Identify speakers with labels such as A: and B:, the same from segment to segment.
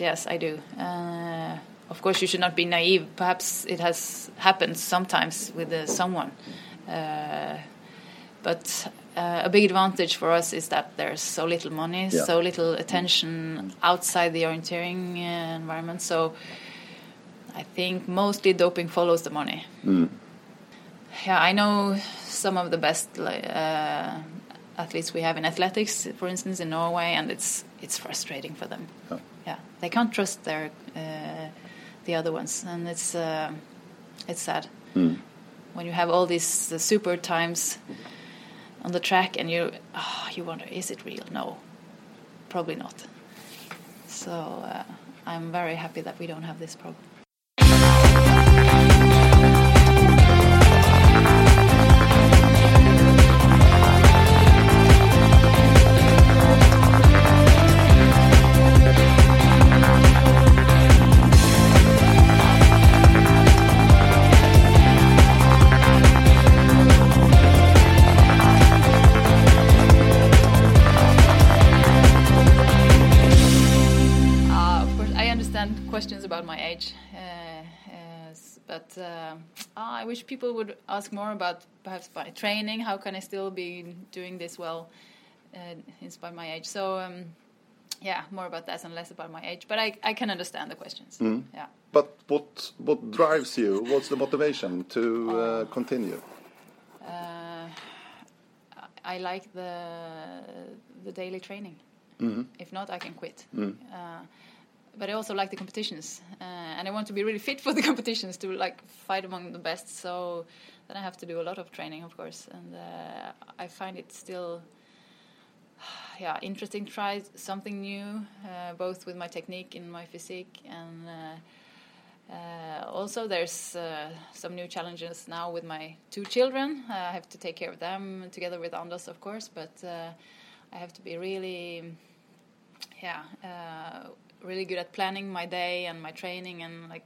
A: Yes, I do. Uh, of course, you should not be naive. Perhaps it has happened sometimes with uh, someone, uh, but uh, a big advantage for us is that there's so little money,
B: Yeah.
A: so little attention outside the orienteering uh, environment. So I think mostly doping follows the money. Yeah, I know some of the best uh, athletes we have in athletics, for instance, in Norway, and it's it's frustrating for them.
B: Yeah.
A: Yeah, they can't trust their uh, the other ones, and it's uh, it's sad when you have all these uh, super times on the track, and you oh, you wonder, is it real? No, probably not. So uh, I'm very happy that we don't have this problem. But uh, I wish people would ask more about perhaps my training. How can I still be doing this well, uh, in spite of my age? So, um, yeah, more about that and less about my age. But I, I can understand the questions. Yeah.
B: But what what drives you? What's the motivation to uh, continue?
A: Uh, I like the the daily training. If not, I can quit. Uh, but I also like the competitions, uh, and I want to be really fit for the competitions to like fight among the best. So then I have to do a lot of training, of course, and uh, I find it still. Yeah, interesting. to Try something new, uh, both with my technique and my physique, and uh, uh, also, there's uh, some new challenges now with my two children. I have to take care of them together with Anders, of course, but I have to be really, yeah, really good at planning my day and my training and like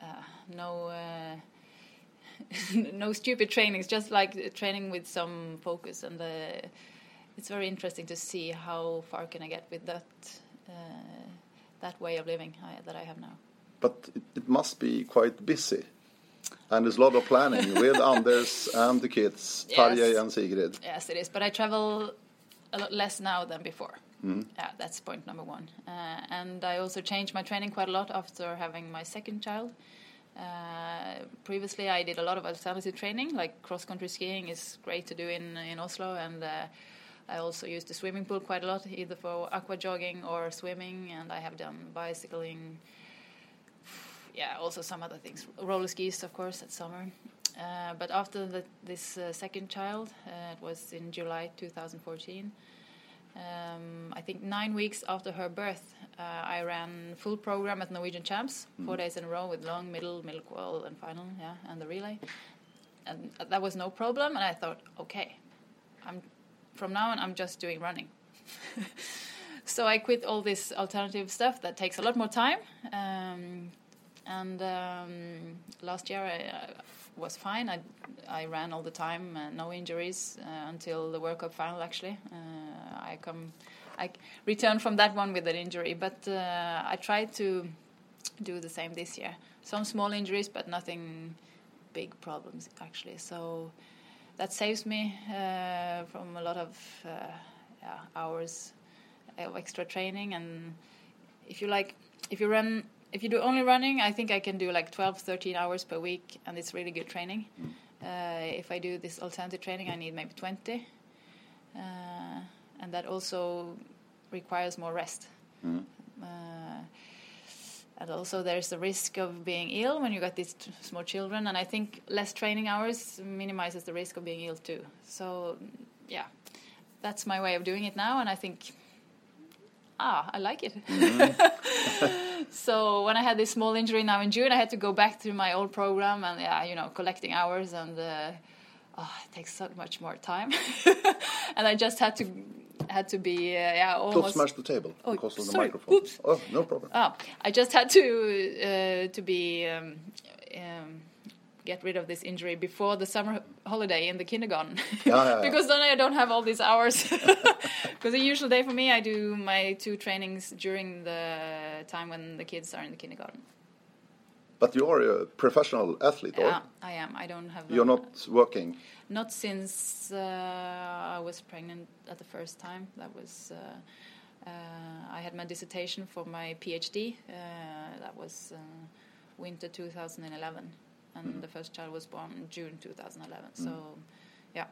A: uh, no. Uh, no stupid trainings, just like training with some focus, and uh, it's very interesting to see how far can I get with that uh, that way of living I, that I have now.
B: But it, it must be quite busy. And there's a lot of planning with Anders and the kids,
A: Yes.
B: Tarjei and Sigrid.
A: Yes, it is. But I travel a lot less now than before. Yeah, that's point number one. Uh, and I also changed my training quite a lot after having my second child. Uh, previously, I did a lot of alternative training, like cross country skiing is great to do in in Oslo, and uh, I also used the swimming pool quite a lot, either for aqua jogging or swimming. And I have done bicycling, yeah, also some other things. Roller skis, of course, at summer. Uh, but after the, this uh, second child, uh, it was in July 2014. Um, I think nine weeks after her birth, uh, I ran full program at Norwegian Champs, four days in a row with long, middle, middle qual, and final, yeah, and the relay. And that was no problem. And I thought, okay, I'm from now on, I'm just doing running. so I quit all this alternative stuff that takes a lot more time. Um, and um, last year I, I was fine. I, I ran all the time, uh, no injuries uh, until the World Cup final. Actually, uh, I come, I returned from that one with an injury, but uh, I tried to do the same this year. Some small injuries, but nothing big problems actually. So that saves me uh, from a lot of uh, yeah, hours of extra training. And if you like, if you run, if you do only running, I think I can do like 12, 13 hours per week, and it's really good training. Uh, if I do this alternative training, I need maybe 20, uh, and that also requires more rest. Uh, and also there's the risk of being ill when you got these t- small children and i think less training hours minimizes the risk of being ill too. So yeah that's my way of doing it now and i think ah i like it. So when i had this small injury now in june i had to go back to my old program and yeah you know collecting hours and uh, oh, it takes so much more time. And i just had to had to be uh, yeah
B: Don't smash the table
A: Oh,
B: because of the
A: sorry.
B: microphone.
A: Oops.
B: Oh, no problem.
A: Ah, I just had to uh, to be um, um, get rid of this injury before the summer holiday in the kindergarten.
B: Yeah, yeah, yeah.
A: because then I don't have all these hours. Because a usual day for me, I do my two trainings during the time when the kids are in the kindergarten.
B: But you are a professional athlete,
A: Yeah,
B: or
A: I am. I don't have.
B: you're
A: uh,
B: not working?
A: Not since uh, I was pregnant at the first time. That was. Uh, uh, I had my dissertation for my PhD. Uh, that was uh, winter 2011, and
B: Mm.
A: the first child was born in June 2011. So, yeah,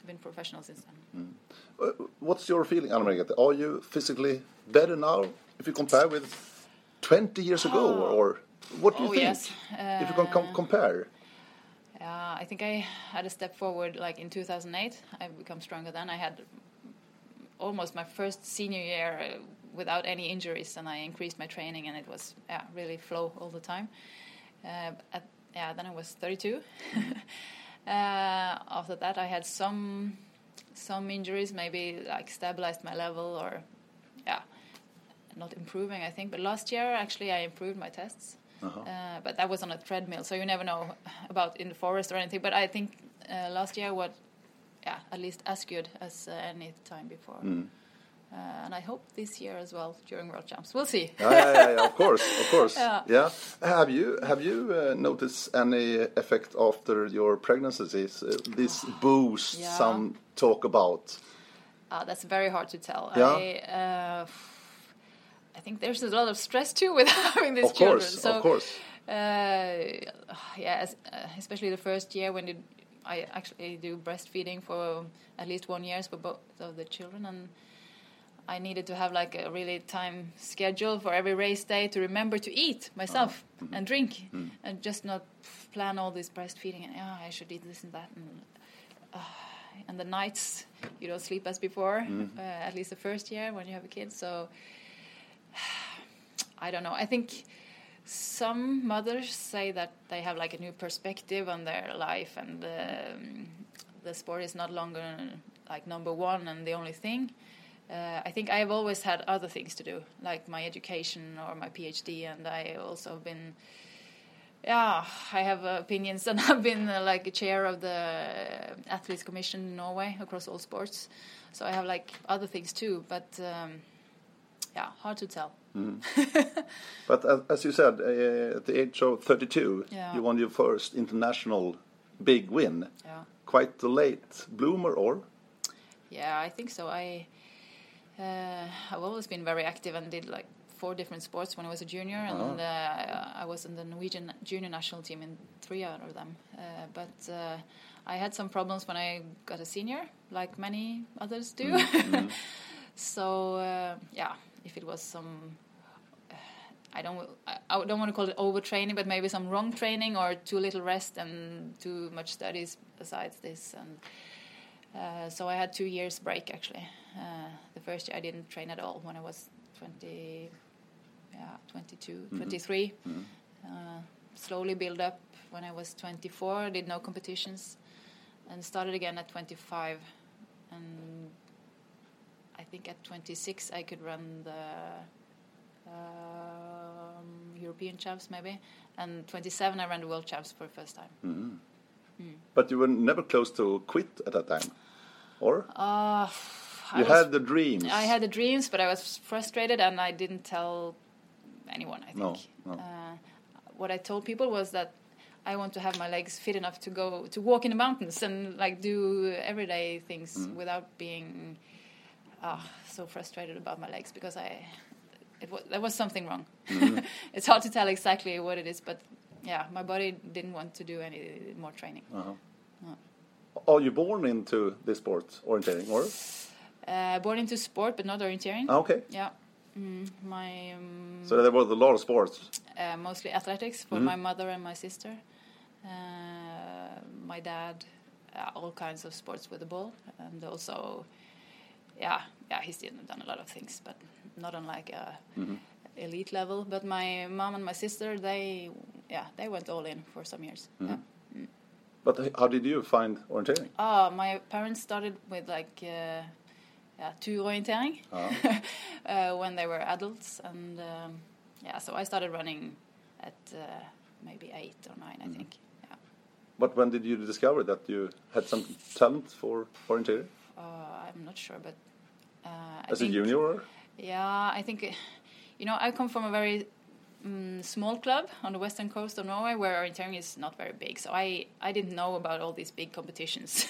A: I've been professional since then.
B: Uh, What's your feeling, Anna Margrethe? Are you physically better now if you compare with 20 years ago, or what do you
A: Oh,
B: think?
A: yes.
B: if you can com
A: Uh,
B: compare,
A: Uh, I think I had a step forward like in 2008. I've become stronger then. I had almost my first senior year uh, without any injuries, and I increased my training, and it was yeah, really flow all the time. Uh, at, yeah, then I was 32. uh, after that, I had some some injuries, maybe like stabilized my level or yeah, not improving. I think, but last year actually I improved my tests. Uh, but that was on a treadmill, so you never know about in the forest or anything. But I think uh, last year was, yeah, at least as good as uh, any time before.
B: Mm.
A: Uh, and I hope this year as well during World Champs. We'll see.
B: yeah, yeah, yeah, of course, of course.
A: Yeah.
B: yeah. Have you have you uh, noticed any effect after your pregnancies? Uh, this boost some talk about.
A: Uh, that's very hard to tell.
B: Yeah.
A: I, uh, I think there's a lot of stress too with having these
B: Of
A: children.
B: course,
A: so,
B: of course.
A: Uh, yeah, as, uh, especially the first year when I actually do breastfeeding for at least one year for both of the children, and I needed to have like a really time schedule for every race day to remember to eat myself and drink, and just not plan all this breastfeeding and oh, I should eat this and that and. Uh, and the nights you don't sleep as before, uh, at least the first year when you have a kid. So I don't know. I think some mothers say that they have like a new perspective on their life and um, the sport is not longer like number one and the only thing. Uh, I think I have always had other things to do, like my education or my PhD, and I also have been, yeah, I have opinions, and I've been uh, like a chair of the athletes commission in Norway across all sports. So I have like other things too, but um, yeah, hard to tell.
B: But as, as you said, uh, at the age of 32,
A: Yeah.
B: you won your first international big win.
A: Yeah.
B: Quite a late bloomer, or?
A: Yeah, I think so. I uh, I've always been very active and did like four different sports when I was a junior, and uh, I was in the Norwegian junior national team in three out of them. Uh, but uh, I had some problems when I got a senior, like many others do. so uh, yeah, if it was some. I don't. I- don't want to call it overtraining, but maybe some wrong training or too little rest and too much studies besides this. And uh, so I had two years break actually. Uh, the first year I didn't train at all when I was 20, yeah, 22, 23. Uh, slowly build up. When I was 24, did no competitions, and started again at 25. And think at 26 I could run the um, European champs maybe, and 27 I ran the world champs for the first time.
B: But you were never close to quit at that time, or?
A: Uh,
B: you
A: was-
B: had the dreams.
A: I had the dreams, but I was frustrated, and I didn't tell anyone. I think.
B: No, no.
A: Uh, what I told people was that I want to have my legs fit enough to go to walk in the mountains and like do everyday things
B: Mm.
A: without being uh, so frustrated about my legs because I it was there was something wrong.
B: Mm-hmm.
A: it's hard to tell exactly what it is, but yeah, my body didn't want to do any more training.
B: Are you born into this sport, orienteering, or?
A: Uh, born into sport, but not orienteering.
B: Ah, okay.
A: Yeah. Mm, my um,
B: So there was a lot of sports.
A: uh, mostly athletics for my mother and my sister. Uh, my dad, uh, all kinds of sports with the ball, and also, yeah, yeah, he's done done a lot of things, but not on like a elite level. But my mom and my sister, they, yeah, they went all in for some years. Yeah.
B: But how did you find orienteering?
A: Ah, my parents started with like uh, yeah, turorientering uh, when they were adults, and um, yeah, so I started running at uh, maybe eight or nine, I think. Yeah.
B: But when did you discover that you had some talent for orienteering?
A: Uh, I'm not sure, but uh,
B: As a junior? Or?
A: Yeah, I think, uh, you know, I come from a very mm small club on the western coast of Norway where orienteering is not very big. So I, I didn't know about all these big competitions.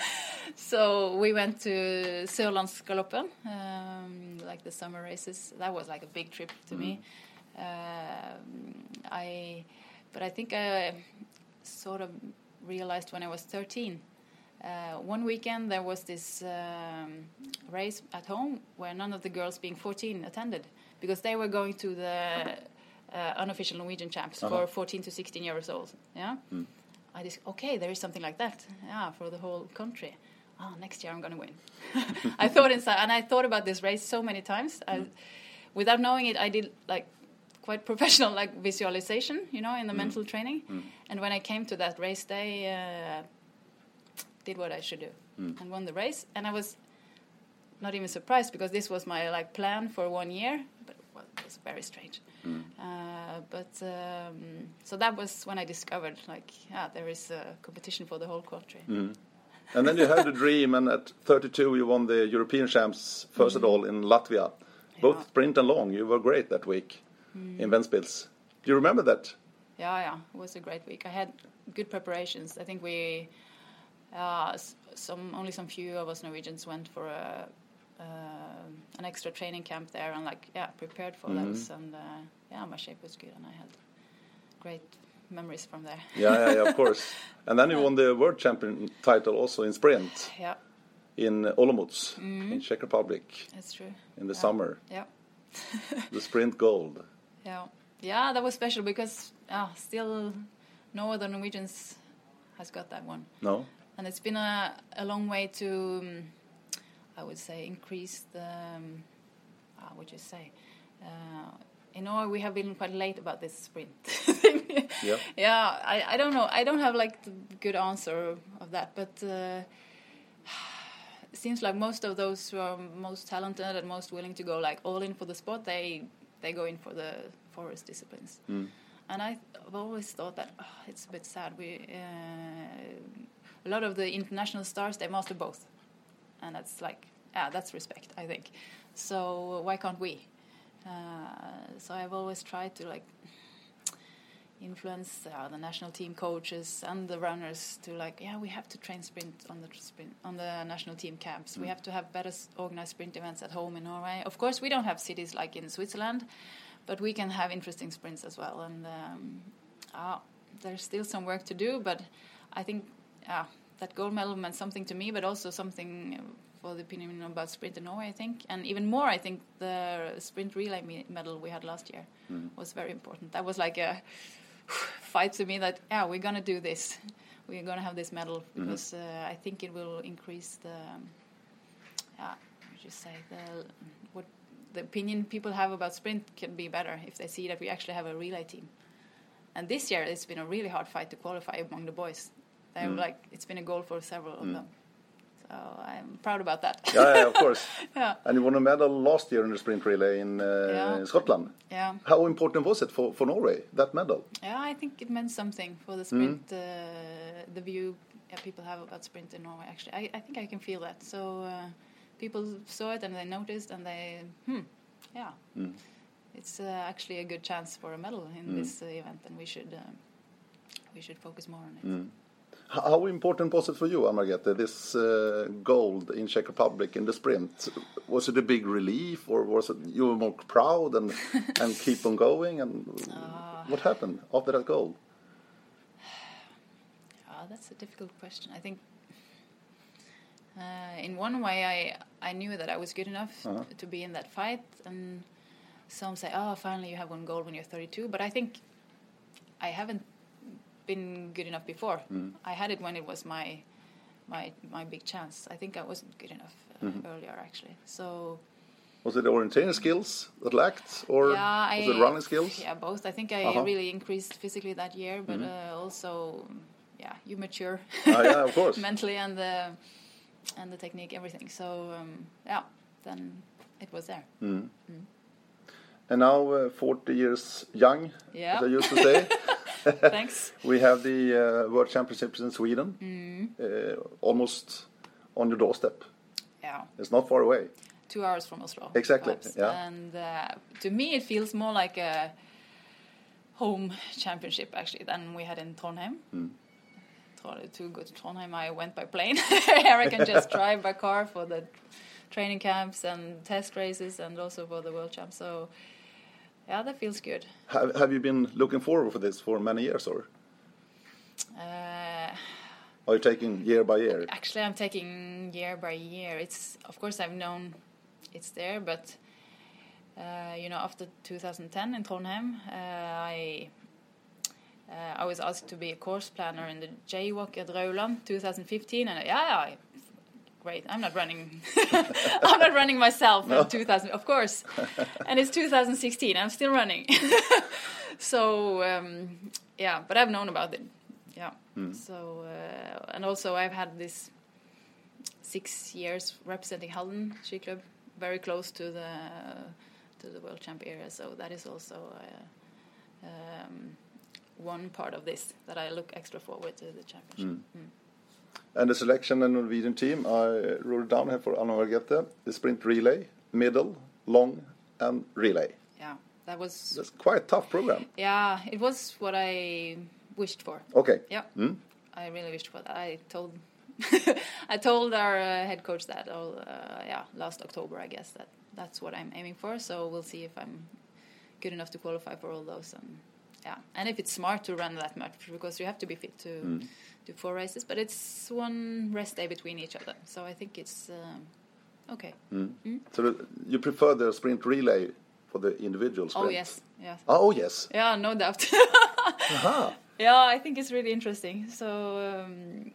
A: so we went to Sørlandsgaloppen, um, like the summer races. That was like a big trip to me. Um I, but I think I sort of realized when I was 13 uh, one weekend there was this um, race at home where none of the girls being 14 attended because they were going to the uh, unofficial Norwegian champs
B: Uh-huh.
A: for 14 to 16 years old. Yeah, I just okay, there is something like that. Yeah, for the whole country. Oh, next year I'm going to win. I thought inside, and I thought about this race so many times. I, without knowing it, I did like quite professional like visualization, you know, in the mental training. And when I came to that race day, uh, did what I should do hmm. and won the race. And I was not even surprised because this was my like plan for one year, but it was very strange. Hmm. Uh, but um, so that was when I discovered like yeah, there is a competition for the whole country. Hmm.
B: And then you had a dream, and at 32 you won the European champs first of all in Latvia, both
A: Yeah.
B: sprint and long. You were great that week in Ventspils. Do you remember that?
A: Yeah, yeah, it was a great week. I had good preparations. I think we, uh, some only some few of us Norwegians went for a, uh, an extra training camp there and like yeah prepared for those and uh, yeah my shape was good and I had great memories from there.
B: Yeah, yeah, yeah, of course. And then you won the world champion title also in sprint
A: Yeah,
B: in Olomouc in Czech Republic
A: that's true.
B: in the
A: Yeah.
B: summer.
A: Yeah.
B: The sprint gold.
A: Yeah, yeah, that was special because uh, still no other Norwegians has got that one.
B: No?
A: And it's been a, a long way to um, I would say increase the um, how would you say uh, in Norway we have been quite late about this sprint thing.
B: Yeah.
A: yeah I, I don't know I don't have like the good answer of that but uh, it seems like most of those who are most talented and most willing to go like all in for the sport they they go in for the forest disciplines and I, I've always thought that oh, it's a bit sad. We uh, a lot of the international stars they master both, and that's like yeah, that's respect, I think. So why can't we? Uh, so I've always tried to like influence uh, the national team coaches and the runners to like yeah we have to train sprint on the sprint on the national team camps. We have to have better organized sprint events at home in Norway. Of course we don't have cities like in Switzerland but we can have interesting sprints as well. And um, uh, there's still some work to do but I think uh, that gold medal meant something to me but also something for the opinion about sprint in Norway I think. And even more I think the sprint relay me- medal we had last year was very important. That was like a fight to me that yeah we're gonna do this. We're gonna have this medal because uh, I think it will increase the um, yeah what would you say the what the opinion people have about sprint can be better if they see that we actually have a relay team. And this year it's been a really hard fight to qualify among the boys they're like it's been a goal for several of them so I'm proud about that
B: Yeah, yeah, of course.
A: yeah
B: And you won a medal last year in the sprint relay in, uh,
A: Yeah.
B: in Scotland.
A: yeah
B: How important was it for, for Norway, that medal?
A: Yeah, I think it meant something for the sprint, uh, the view yeah, people have about sprint in Norway. Actually, I, I think I can feel that. So uh, people saw it and they noticed and they, hmm, yeah, it's uh, actually a good chance for a medal in this uh, event, and we should um, we should focus more on it.
B: How important was it for you, Amargete, this uh, gold in Czech Republic in the sprint? Was it a big relief, or was it you were more proud and and keep on going? And what happened after that gold?
A: Ah, that's a difficult question. I think. Uh, in one way, I I knew that I was good enough
B: Uh-huh.
A: to be in that fight, and some say, "Oh, finally you have one goal when you're 32." But I think I haven't been good enough before. I had it when it was my my my big chance. I think I wasn't good enough uh, earlier, actually. So
B: Was it the orientation skills that lacked, or
A: yeah, I,
B: was it running skills?
A: Yeah, both. I think I
B: Uh-huh.
A: really increased physically that year, but uh, also, yeah, you mature
B: Ah, yeah, of course.
A: mentally and the and the technique, everything. So um, yeah, then it was there.
B: And now, uh, 40 years young,
A: Yeah.
B: as I used to say.
A: Thanks.
B: we have the uh, World Championships in Sweden, uh, almost on your doorstep.
A: Yeah.
B: It's not far away.
A: two hours from Oslo.
B: Exactly,
A: perhaps.
B: yeah.
A: And uh, to me, it feels more like a home championship actually than we had in Trondheim. Tro- To go to Trondheim, I went by plane. Here I can just drive by car for the training camps and test races, and also for the World Champ. So, yeah, that feels good.
B: Have, have you been looking forward for this for many years, or
A: Uh,
B: are you taking year by year?
A: Actually, I'm taking year by year. It's of course I've known it's there, but uh, you know, after 2010 in Trondheim, uh, I uh, I was asked to be a course planner in the JWOC at Rauland 2015, and yeah, yeah, I'm not running. I'm not running myself in 2000, of course. and it's 2016. I'm still running. so um, yeah, but I've known about it. Yeah. So uh, and also I've had this six years representing Halden Ski Club, very close to the to the World Champ area. So that is also uh, um, one part of this that I look extra forward to the championship. Mm.
B: And the selection and Norwegian team, I wrote it down here for Anna Margrethe. The sprint relay, middle, long, and relay.
A: Yeah, that was
B: That's quite a tough program.
A: yeah, it was what I wished for.
B: Okay.
A: Yeah,
B: Mm.
A: I really wished for that. I told I told our uh, head coach that all uh, yeah last October I guess that that's what I'm aiming for. So we'll see if I'm good enough to qualify for all those and yeah and if it's smart to run that much because you have to be fit to do four races. But it's one rest day between each other, so I think it's um, okay.
B: So you prefer the sprint relay for the individual sprint?
A: Oh yes, yes.
B: Oh yes.
A: Yeah, no doubt.
B: Aha.
A: Yeah, I think it's really interesting. So, um,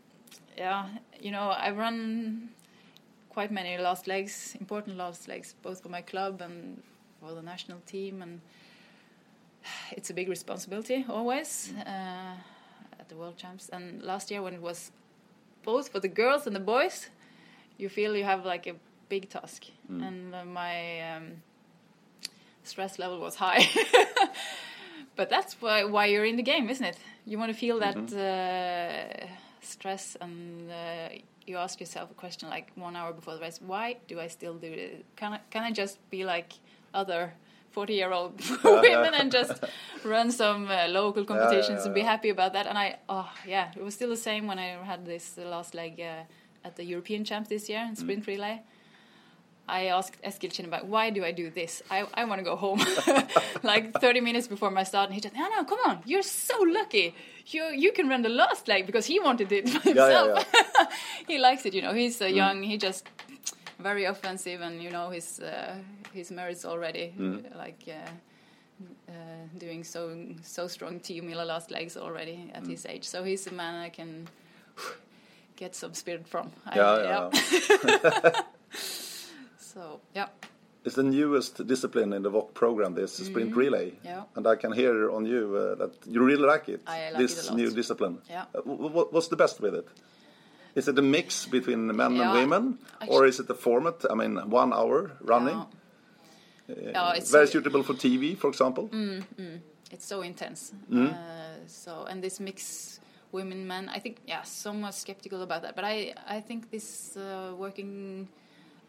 A: yeah, you know, I run quite many last legs, important last legs, both for my club and for the national team, and it's a big responsibility always uh, at the World Champs. And last year, when it was both for the girls and the boys, you feel you have like a big task, and uh, my um, stress level was high. but that's why why you're in the game, isn't it? You want to feel that uh, stress, and uh, you ask yourself a question like one hour before the race: Why do I still do it? Can I can I just be like other? 40 year old women and just run some uh, local competitions
B: yeah,
A: and be happy about that. And I, oh, yeah, it was still the same when I had this uh, last leg uh, at the European Champs this year in sprint relay. I asked Eskil Kinneberg, why do I do this? I, I want to go home. like 30 minutes before my start, and he said, no, no, come on, you're so lucky. You you can run the last leg because he wanted it
B: yeah,
A: himself. he likes it, you know. He's uh, young. He just very offensive, and you know his uh, his merits already. Like uh, uh, doing so so strong Tio Mila last legs already at his age. So he's a man I can get some spirit from. I-
B: Yeah, yeah,
A: so yeah,
B: It's the newest discipline in the WOC program, this sprint relay.
A: Yeah.
B: And I can hear on you uh, that you really like it,
A: I like
B: this
A: it a lot.
B: new discipline.
A: Yeah.
B: Uh, wh- wh- what's the best with it? Is it a mix between men
A: Yeah.
B: and women? or is it a format, I mean, one hour running?
A: Yeah. Yeah, it's
B: Very
A: so-
B: suitable for TV, for example? Mm, mm.
A: it's so intense.
B: Mm-hmm.
A: Uh, so and this mix women men, I think yeah, some are skeptical about that, but I I think this uh, working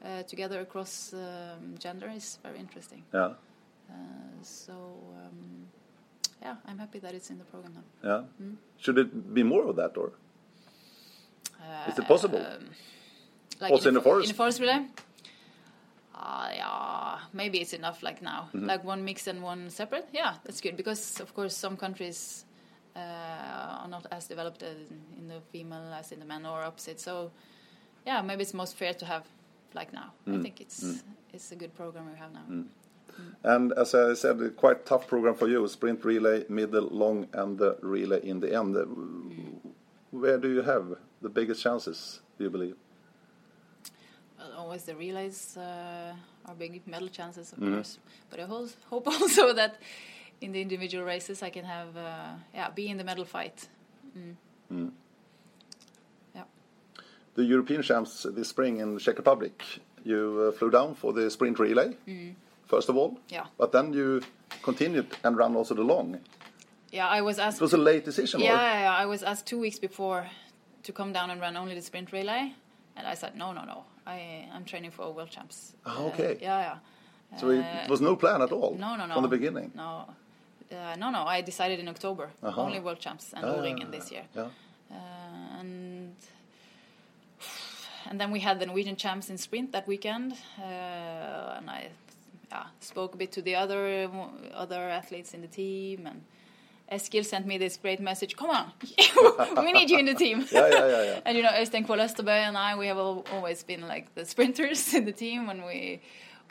A: uh, together across um, gender is very interesting.
B: Yeah.
A: Uh, so um, yeah, I'm happy that it's in the program now.
B: Yeah.
A: Mm.
B: Should it be more of that, or?
A: Uh,
B: Is it possible?
A: um, like
B: Also in
A: a
B: the forest?
A: In the forest relay? Uh, yeah, maybe it's enough like now.
B: Mm-hmm.
A: Like one mix and one separate. Yeah, that's good because of course some countries uh, are not as developed in the female as in the man or opposite. So yeah, maybe it's most fair to have like now.
B: Mm.
A: I think it's it's a good program we have now.
B: And as I said, a quite tough program for you: sprint relay, middle, long, and the relay in the end. Uh, Where do you have the biggest chances? Do you believe?
A: Well, always the relays uh, are big medal chances, of
B: Mm-hmm.
A: course. But I hope also that in the individual races I can have, uh, yeah, be in the medal fight. Mm. Yeah.
B: The European champs this spring in the Czech Republic. You uh, flew down for the sprint relay, first of all.
A: Yeah.
B: But then you continued and ran also the long.
A: Yeah, I was asked.
B: It was a late decision.
A: Yeah, yeah, I was asked two weeks before to come down and run only the sprint relay, and I said no, no, no. I I'm training for world champs. Uh,
B: okay.
A: yeah, yeah.
B: So it was no plan at all.
A: No, no, no.
B: From the beginning.
A: No, uh, no, no. I decided in October.
B: Aha.
A: Only world champs and
B: Ah,
A: O-ringen this year.
B: Yeah.
A: Uh, and and then we had the Norwegian champs in sprint that weekend, uh, and I yeah, spoke a bit to the other other athletes in the team, and Eskil sent me this great message. Come on, we need you in the team.
B: Yeah, yeah, yeah, yeah.
A: and you know, Øystein Kvaal Østerbø and I, we have al- always been like the sprinters in the team when we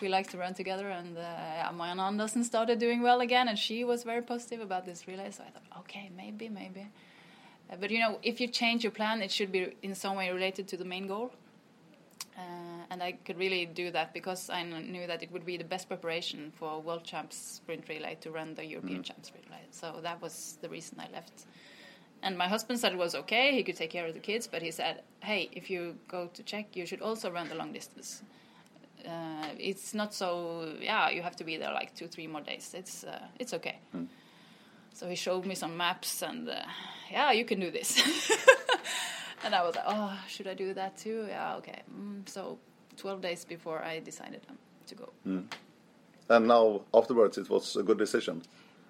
A: we like to run together. And uh, Marianne Andersen started doing well again, and she was very positive about this relay. So I thought, okay, maybe, maybe. Uh, but you know, if you change your plan, it should be in some way related to the main goal. Uh, and I could really do that because I knew that it would be the best preparation for World Champs Sprint Relay to run the European Champs Sprint Relay. So that was the reason I left. And my husband said it was okay, he could take care of the kids, but he said, hey, if you go to Czech, you should also run the long distance. Uh, it's not so, yeah, you have to be there like two, three more days. It's, uh, it's okay. So he showed me some maps, and uh, yeah, you can do this. and I was like, oh, should I do that too? Yeah, okay. Mm, so 12 days before I decided um, to go.
B: And now afterwards, it was a good decision.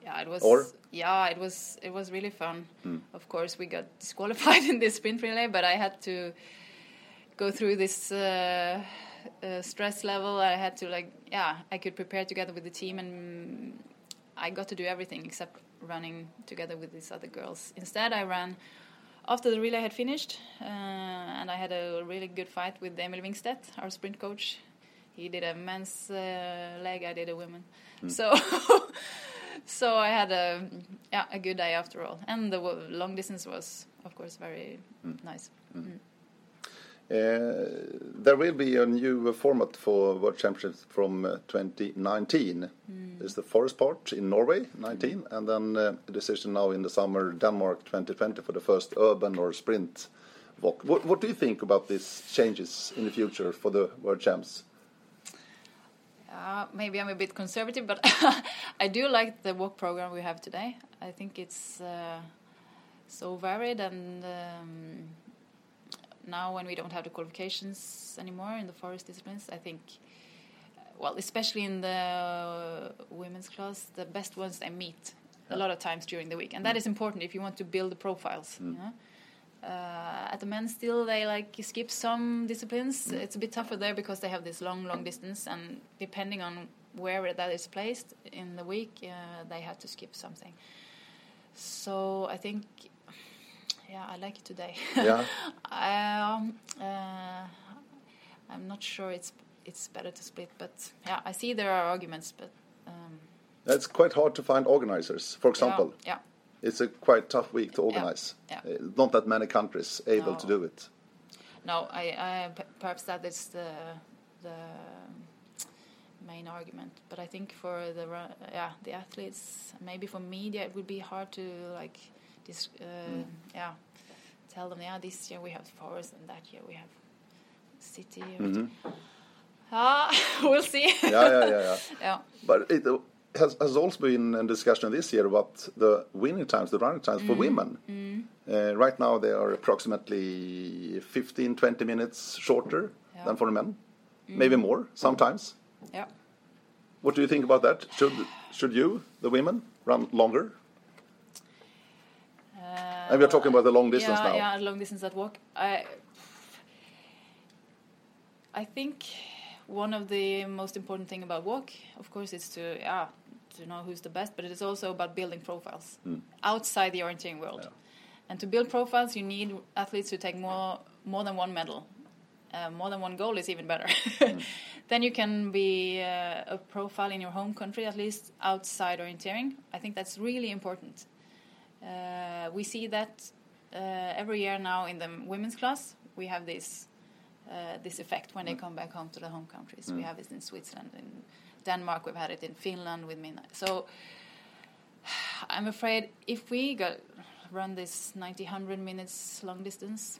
A: Yeah, it was.
B: Or?
A: Yeah, it was. It was really fun. Of course, we got disqualified in this sprint relay, but I had to go through this uh, uh, stress level. I had to like, yeah, I could prepare together with the team, and I got to do everything except running together with these other girls. Instead, I ran after the relay had finished, uh, and I had a really good fight with Emil Wingstedt, our sprint coach. He did a men's uh, leg, I did a women. So, so I had a yeah a good day after all, and the long distance was of course very nice. Mm.
B: Uh, there will be a new uh, format for World Championships from uh, 2019. There's the forest part in Norway, 19, and then uh, a decision now in the summer, Denmark 2020 for the first urban or sprint WOC. What, what do you think about these changes in the future for the World Champs?
A: Uh, maybe I'm a bit conservative, but I do like the WOC program we have today. I think it's uh, so varied, and um, now when we don't have the qualifications anymore in the forest disciplines, I think, well, especially in the women's class, the best ones they meet a lot of times during the week, and that is important if you want to build the profiles. You know? Uh, at the men still they like skip some disciplines. It's a bit tougher there because they have this long long distance. And depending on where that is placed in the week uh, they have to skip something. So i think yeah i like it today
B: Yeah.
A: um, uh, i'm not sure it's it's better to split but yeah i see there are arguments but um,
B: It's quite hard to find organizers. For example,
A: yeah,
B: it's a quite tough week to organize.
A: Yeah.
B: Uh, not that many countries able
A: No.
B: to do it.
A: No, I, I perhaps that is the the main argument. But I think for the yeah the athletes, maybe for media, it would be hard to like this uh, yeah tell them yeah this year we have forest and that year we have city. or- Ah, we'll see.
B: Yeah, yeah, yeah, yeah.
A: yeah.
B: But it has, has also been a discussion this year about the winning times, the running times
A: Mm.
B: for women. Uh, right now, they are approximately 15, 20 minutes shorter
A: Yeah. Mm.
B: than for men, maybe more sometimes.
A: Yeah.
B: What do you think about that? Should should you, the women, run longer? And we are talking about the long distance
A: yeah,
B: now.
A: Yeah, long distance at WOC. I I think one of the most important thing about WOC, of course, is to yeah to know who's the best, but it is also about building profiles outside the orienteering world.
B: Yeah.
A: And to build profiles, you need athletes who take more more than one medal. Uh, more than one goal is even better. then you can be uh, a profile in your home country, at least outside orienteering. I think that's really important. Uh, we see that uh, every year now in the women's class. We have this uh, this effect when they mm. come back home to the home countries. We mm. have it in Switzerland, in Denmark. We've had it in Finland with Minna. So I'm afraid if we go run this 90, 100 minutes long distance,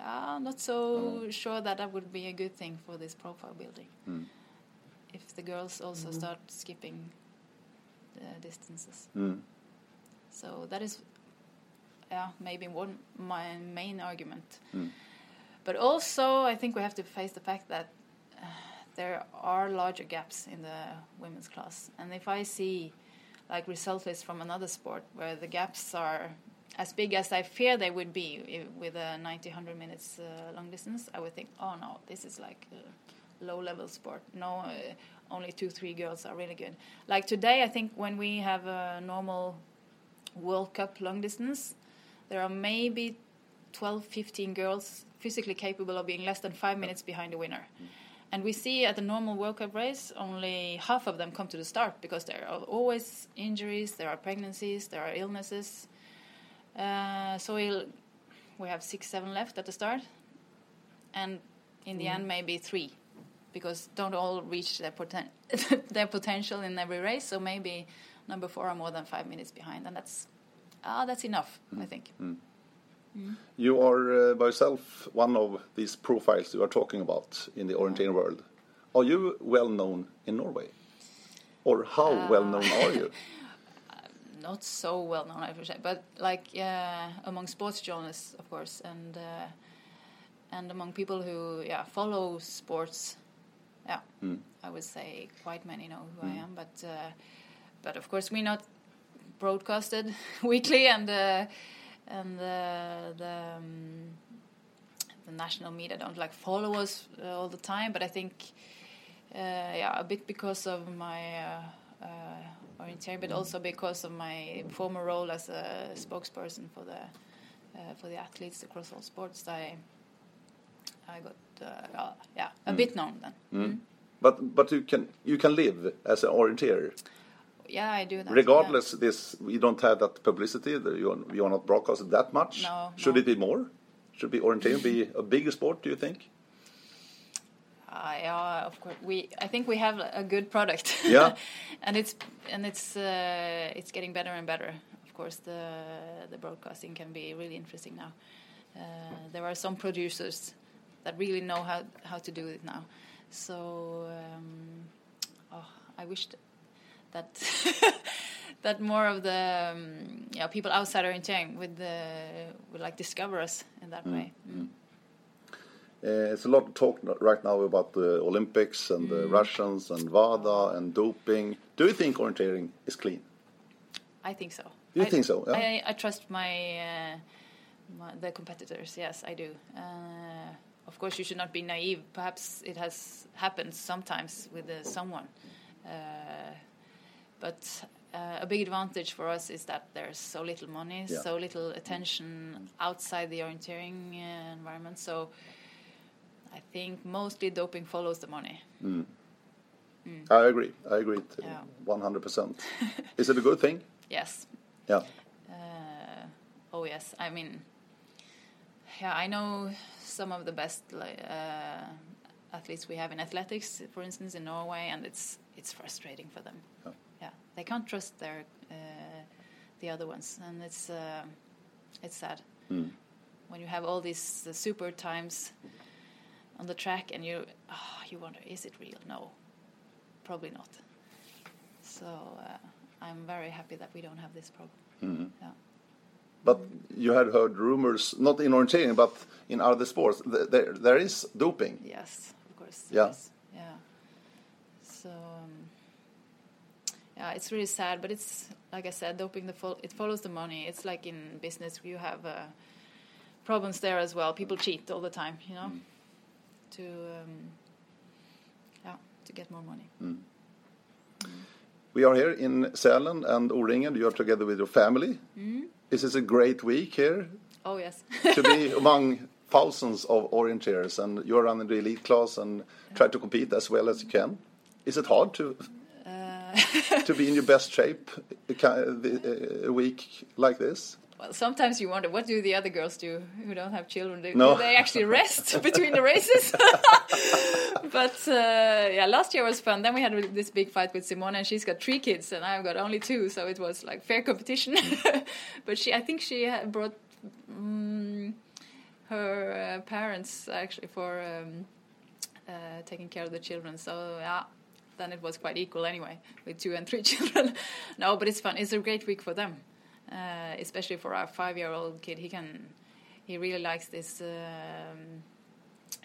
A: ah, I'm not so mm. sure that that would be a good thing for this profile building. If the girls also mm-hmm. start skipping the distances. So that is, yeah, maybe one my main argument.
B: Mm.
A: But also, I think we have to face the fact that uh, there are larger gaps in the women's class, and if I see like result lists from another sport where the gaps are as big as I fear they would be with a 90, 100 minutes uh, long distance, I would think, oh no, this is like a low level sport. No, uh, only two, three girls are really good. Like today, I think when we have a normal World Cup long distance, there are maybe 12, 15 girls physically capable of being less than five minutes behind the winner. And we see at the normal World Cup race, only half of them come to the start because there are always injuries, there are pregnancies, there are illnesses. Uh, so we'll, we have six, seven left at the start, and in the end, maybe three, because don't all reach their, poten- their potential in every race. So maybe number four are more than five minutes behind, and that's ah, that's enough, I think.
B: You are uh, by yourself one of these profiles you are talking about in the orienteering world. Are you well known in Norway? Or how well known are you?
A: not so well known, I would say, but like uh, among sports journalists, of course, and uh, and among people who yeah follow sports, yeah, I would say quite many know who I am, but uh, but of course we're not broadcasted weekly, and uh, and uh, the um, the national media don't like follow us uh, all the time, but I think uh, yeah a bit because of my uh, uh, orienteering, but also because of my former role as a spokesperson for the uh, for the athletes across all sports. I I got uh, uh, yeah a bit known then. Mm.
B: But but you can you can live as an orienteer
A: Yeah, I do that.
B: regardless. This you don't have that publicity. You are, you are not broadcasted that much.
A: No,
B: Should
A: no.
B: it be more? Should be orienteering be a bigger sport? Do you think?
A: Uh, yeah, of course. We I think we have a good product.
B: Yeah.
A: and it's and it's uh, it's getting better and better. Of course, the the broadcasting can be really interesting now. Uh, there are some producers that really know how how to do it now. So um, oh, I wished that that more of the um, yeah people outside orienteering would uh, would like discover us in that way. Mm.
B: Uh, it's a lot of talk right now about the Olympics and
A: Mm.
B: the Russians and WADA and doping. Do you think orienteering is clean?
A: I think so.
B: You
A: I,
B: think so, yeah?
A: I, I trust my, uh, my the competitors. Yes, I do. Uh, of course, you should not be naive. Perhaps it has happened sometimes with uh, someone, uh, but uh, a big advantage for us is that there's so little money,
B: Yeah.
A: so little attention outside the orienteering uh, environment. So. I think mostly doping follows the money.
B: I agree. I agree.
A: Yeah.
B: 100%. is it a good thing?
A: Yes,
B: Yeah.
A: Uh, oh yes, I mean, yeah, I know some of the best uh, athletes we have in athletics, for instance, in Norway, and it's it's frustrating for them.
B: Yeah.
A: They can't trust their uh, the other ones, and it's uh, it's sad when you have all these uh, super times on the track, and you oh, you wonder, is it real? No, probably not. So uh, I'm very happy that we don't have this problem. Yeah.
B: But you had heard rumors, not in orienteering, but in other sports, th- there, there is doping.
A: Yes, of course.
B: Yeah.
A: Yes. Yeah. So um, yeah, it's really sad, but it's like I said, doping the fol- it follows the money. It's like in business, you have uh, problems there as well. People cheat all the time, you know, to um, yeah to get more money.
B: We are here in Sälen and O-ringen. You are together with your family. Is this a great week here
A: Oh yes.
B: to be among thousands of orienteers and you're running the elite class and try to compete as well as you can? Is it hard to to be in your best shape a, the- a week like this?
A: Well, sometimes you wonder what do the other girls do who don't have children? Do,
B: No.
A: do they actually rest between the races? but uh, yeah, last year was fun. Then we had this big fight with Simone, and she's got three kids, and I've got only two, so it was like fair competition. but she, I think she brought um, her uh, parents actually for um, uh, taking care of the children. So yeah. Then it was quite equal anyway, with two and three children. no, but it's fun. It's a great week for them uh, especially for our five-year-old kid. He can, he really likes this. Um,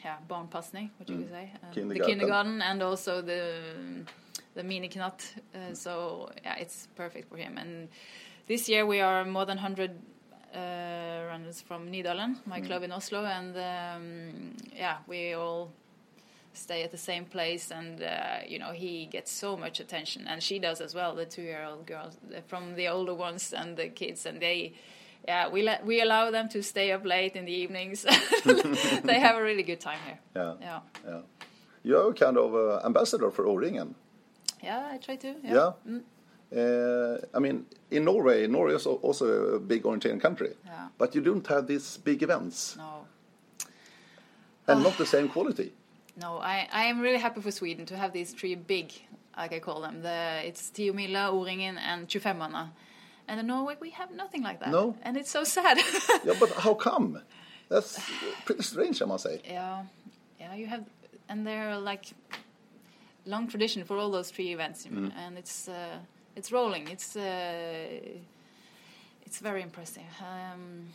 A: yeah, barnpassning, what you
B: Mm.
A: could say, um, the
B: Kindergarten.
A: kindergarten, and also the the mini knut. Uh, so yeah, it's perfect for him. And this year we are more than 100 uh, runners from Nydalen, my club in Oslo, and um, yeah, we all stay at the same place and uh, you know he gets so much attention and she does as well the two year old girls from the older ones and the kids and they yeah we let we allow them to stay up late in the evenings they have a really good time here
B: Yeah.
A: yeah
B: Yeah. You're kind of uh, ambassador for O-ringen.
A: yeah i try to yeah,
B: Yeah.
A: Mm,
B: Uh, I mean, in Norway, Norway is also a big orienteering country.
A: Yeah.
B: But you don't have these big events
A: no
B: and not the same quality.
A: No, I, I am really happy for Sweden to have these three big, like I call them. The it's Tiomila, O-ringen, and 25 And in Norway, we have nothing like that.
B: No.
A: And it's so sad.
B: Yeah, but how come? That's pretty strange, I must say.
A: yeah, yeah, you have, and they're like long tradition for all those three events, know, and it's uh, it's rolling. It's uh, it's very impressive. Um,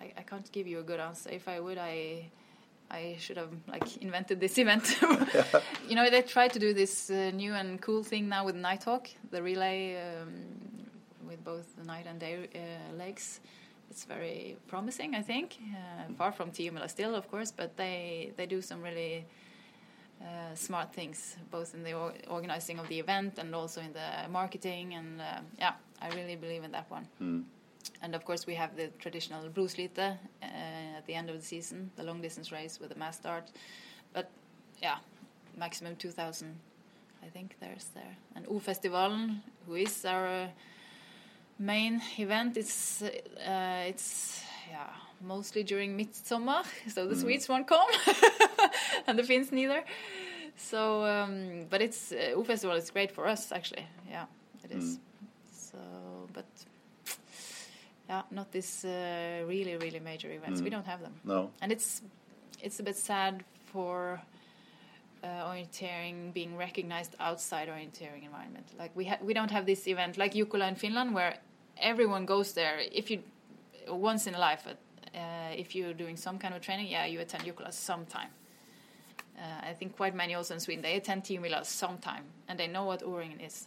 A: I, I can't give you a good answer. If I would, I I should have like invented this event. you know, they try to do this uh, new and cool thing now with Nighthawk, the relay um, with both the night and day uh, legs. It's very promising, I think. Uh, far from Tiomila still, of course, but they they do some really uh, smart things, both in the or- organizing of the event and also in the marketing. And uh, yeah, I really believe in that one. And of course, we have the traditional Blodslitet uh, at the end of the season, the long distance race with a mass start. But yeah, maximum 2,000, I think there's there. And O-Festivalen, who is our main event, it's uh, it's yeah mostly during midsummer, so the Swedes won't come, and the Finns neither. So, um, but it's uh, O-Festival is great for us actually. Yeah, it is. So, but yeah, not this uh, really really major events. We don't have them,
B: No.
A: and it's it's a bit sad for uh, orienteering being recognized outside orienteering environment. Like we ha- we don't have this event like Jukola in Finland where everyone goes there. If you once in a life, uh, if you're doing some kind of training, yeah, you attend Jukola sometime. Uh, I think quite many also in Sweden they attend Tiomila sometime and they know what O-ringen is.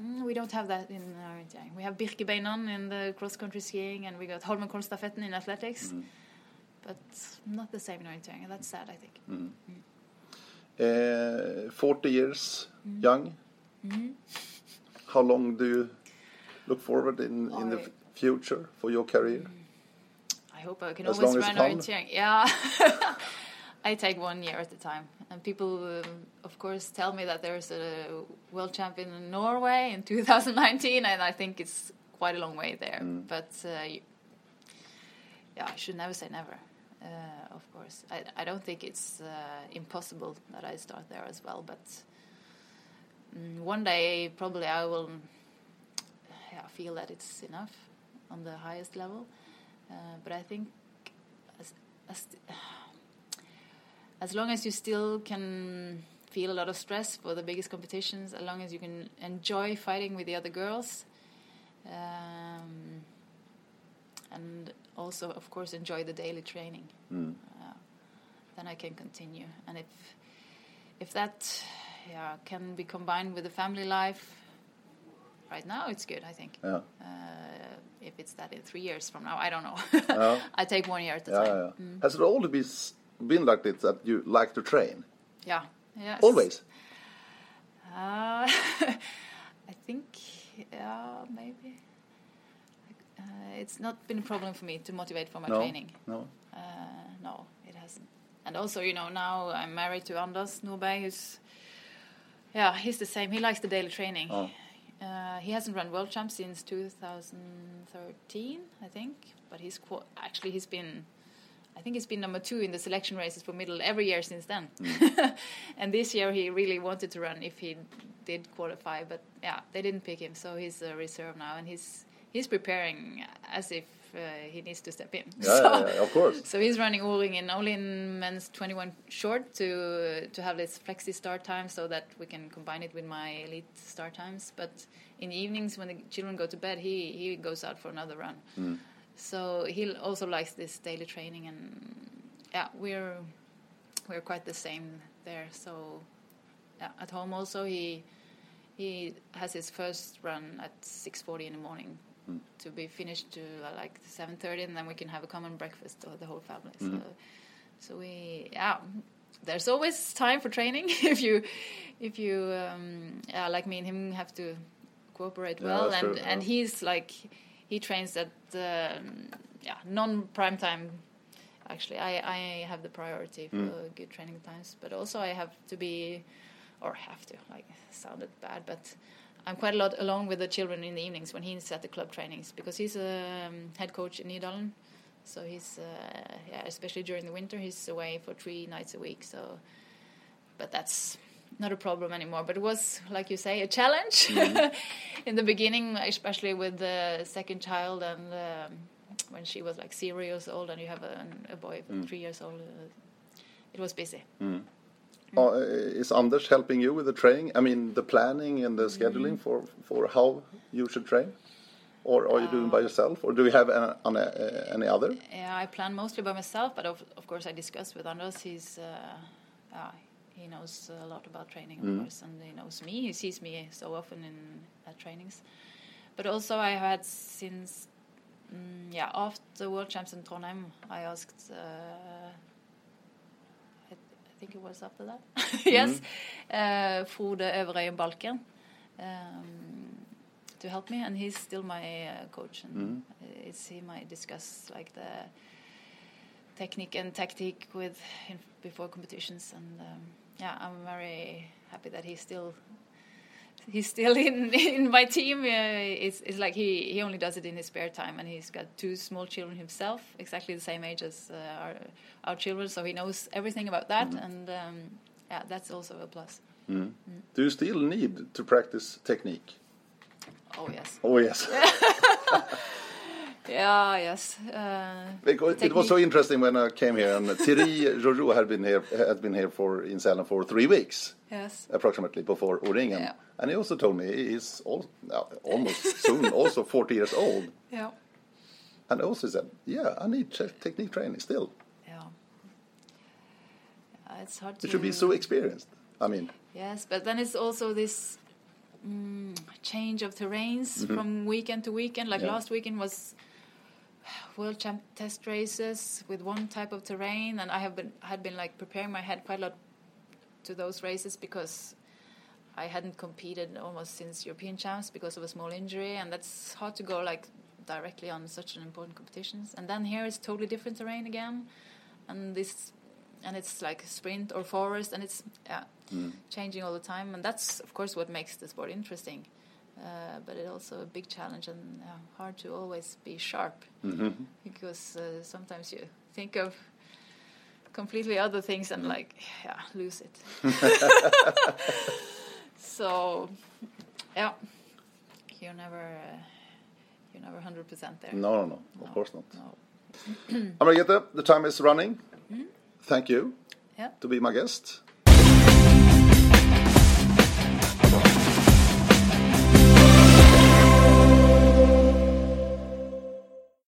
A: Mm, we don't have that in orienteering. We have Birkebeineren in the cross country skiing and we got Holmenkollstafetten in athletics. Mm. But not the same in and That's sad, I think.
B: Uh, 40 years young. How long do you look forward in, in the future for your career?
A: I hope I can
B: As
A: always run orienteering. Yeah. I take one year at a time. And people, um, of course, tell me that there's a world champion in Norway in 2019, and I think it's quite a long way there. But uh, you- yeah, I should never say never. Uh, of course, I, I don't think it's uh, impossible that I start there as well. But mm, one day, probably, I will yeah, feel that it's enough on the highest level. Uh, but I think as, as, as long as you still can feel a lot of stress for the biggest competitions, as long as you can enjoy fighting with the other girls, um, and also, of course, enjoy the daily training, uh, then I can continue. And if if that yeah, can be combined with the family life, right now it's good. I think.
B: Yeah.
A: Uh, if it's that in three years from now, I don't know.
B: Yeah.
A: I take one year at a
B: Yeah,
A: time.
B: yeah, yeah. Has it always been, been like this that you like to train?
A: Yeah. Yes.
B: Always?
A: Uh, I think, yeah, maybe. Uh, it's not been a problem for me to motivate for my
B: No?
A: training.
B: No?
A: Uh, no, it hasn't. And also, you know, now I'm married to Anders Nordberg, who's, yeah, he's the same. He likes the daily training.
B: Oh.
A: Uh, he hasn't run world champs since 2013, I think. But he's qu- actually he's been, I think he's been number two in the selection races for middle every year since then. and this year he really wanted to run if he did qualify, but yeah, they didn't pick him, so he's a reserve now, and he's he's preparing as if uh, he needs to step in.
B: Yeah,
A: so,
B: yeah, yeah, of course.
A: So he's running O-ringen only in men's 21 short to to have this flexi start time so that we can combine it with my elite start times. But in the evenings when the children go to bed, he he goes out for another run.
B: Mm.
A: So he also likes this daily training, and yeah, we're we're quite the same there. So yeah, at home also he he has his first run at 6:40 in the morning
B: Mm.
A: to be finished to uh, like 7:30, and then we can have a common breakfast for the whole family.
B: Mm.
A: So, so we yeah, there's always time for training if you if you um, yeah, like me and him have to cooperate
B: Yeah,
A: well, and
B: true,
A: and he's like he trains at um, yeah non prime time. Actually, I, I have the priority for
B: Mm.
A: good training times, but also I have to be, or have to like sounded bad, but I'm quite a lot alone with the children in the evenings when he's at the club trainings because he's a um, head coach in Nydalen. So he's uh, yeah, especially during the winter, he's away for three nights a week. So, but that's not a problem anymore. But it was, like you say, a challenge in the beginning, especially with the second child and um, when she was like three years old, and you have a, a boy three years old. Uh, it was busy.
B: Uh, is Anders helping you with the training? I mean, the planning and the
A: Mm-hmm.
B: scheduling for for how you should train, or are you doing
A: Uh,
B: by yourself, or do you have an, an, uh, any other?
A: Yeah, I plan mostly by myself, but of, of course I discuss with Anders. He's uh, uh, he knows a lot about training, of course, and he knows me. He sees me so often in at trainings. But also I had since mm, yeah after the World Champs in Trondheim, I asked. Uh, I, I think it was after that. yes, uh, Frode Øverøyen Balken. Um, to help me, and he's still my uh, coach, and it's him I discuss like the technique and tactic with before competitions, and um, yeah, I'm very happy that he's still he's still in in my team. Uh, it's it's like he he only does it in his spare time, and he's got two small children himself, exactly the same age as uh, our our children, so he knows everything about that, and um, yeah, that's also a plus.
B: Do you still need to practice technique?
A: Oh yes,
B: Oh yes,
A: yeah, yes. Uh,
B: because it was so interesting when I came here, and Thierry Gueorgiou had been here had been here for in Sälen for three weeks.
A: yes.
B: approximately before O-ringen.
A: Yeah.
B: And he also told me he's al- uh, almost soon also 40 years old.
A: Yeah.
B: And also said, yeah, I need ch- technique training still.
A: Yeah. Uh, it's hard.
B: You should be so experienced. I mean,
A: Yes, but then it's also this mm, change of terrains from weekend to weekend. Like.
B: Yeah.
A: last weekend was World Champ test races with one type of terrain, and I have been had been like preparing my head quite a lot to those races because I hadn't competed almost since European Champs because of a small injury, and that's hard to go like directly on such an important competitions. And then here it's totally different terrain again, and this, and it's like sprint or forest, and it's yeah, mm. changing all the time, and that's of course what makes the sport interesting. Uh, but it's also a big challenge and yeah, hard to always be sharp. Because uh, sometimes you think of completely other things and like yeah lose it. So yeah. You're never uh, you're never 100% there.
B: No, no, no, of course not.
A: no.
B: Anne Margrethe, the time is running. Thank you
A: yeah.
B: to be my guest.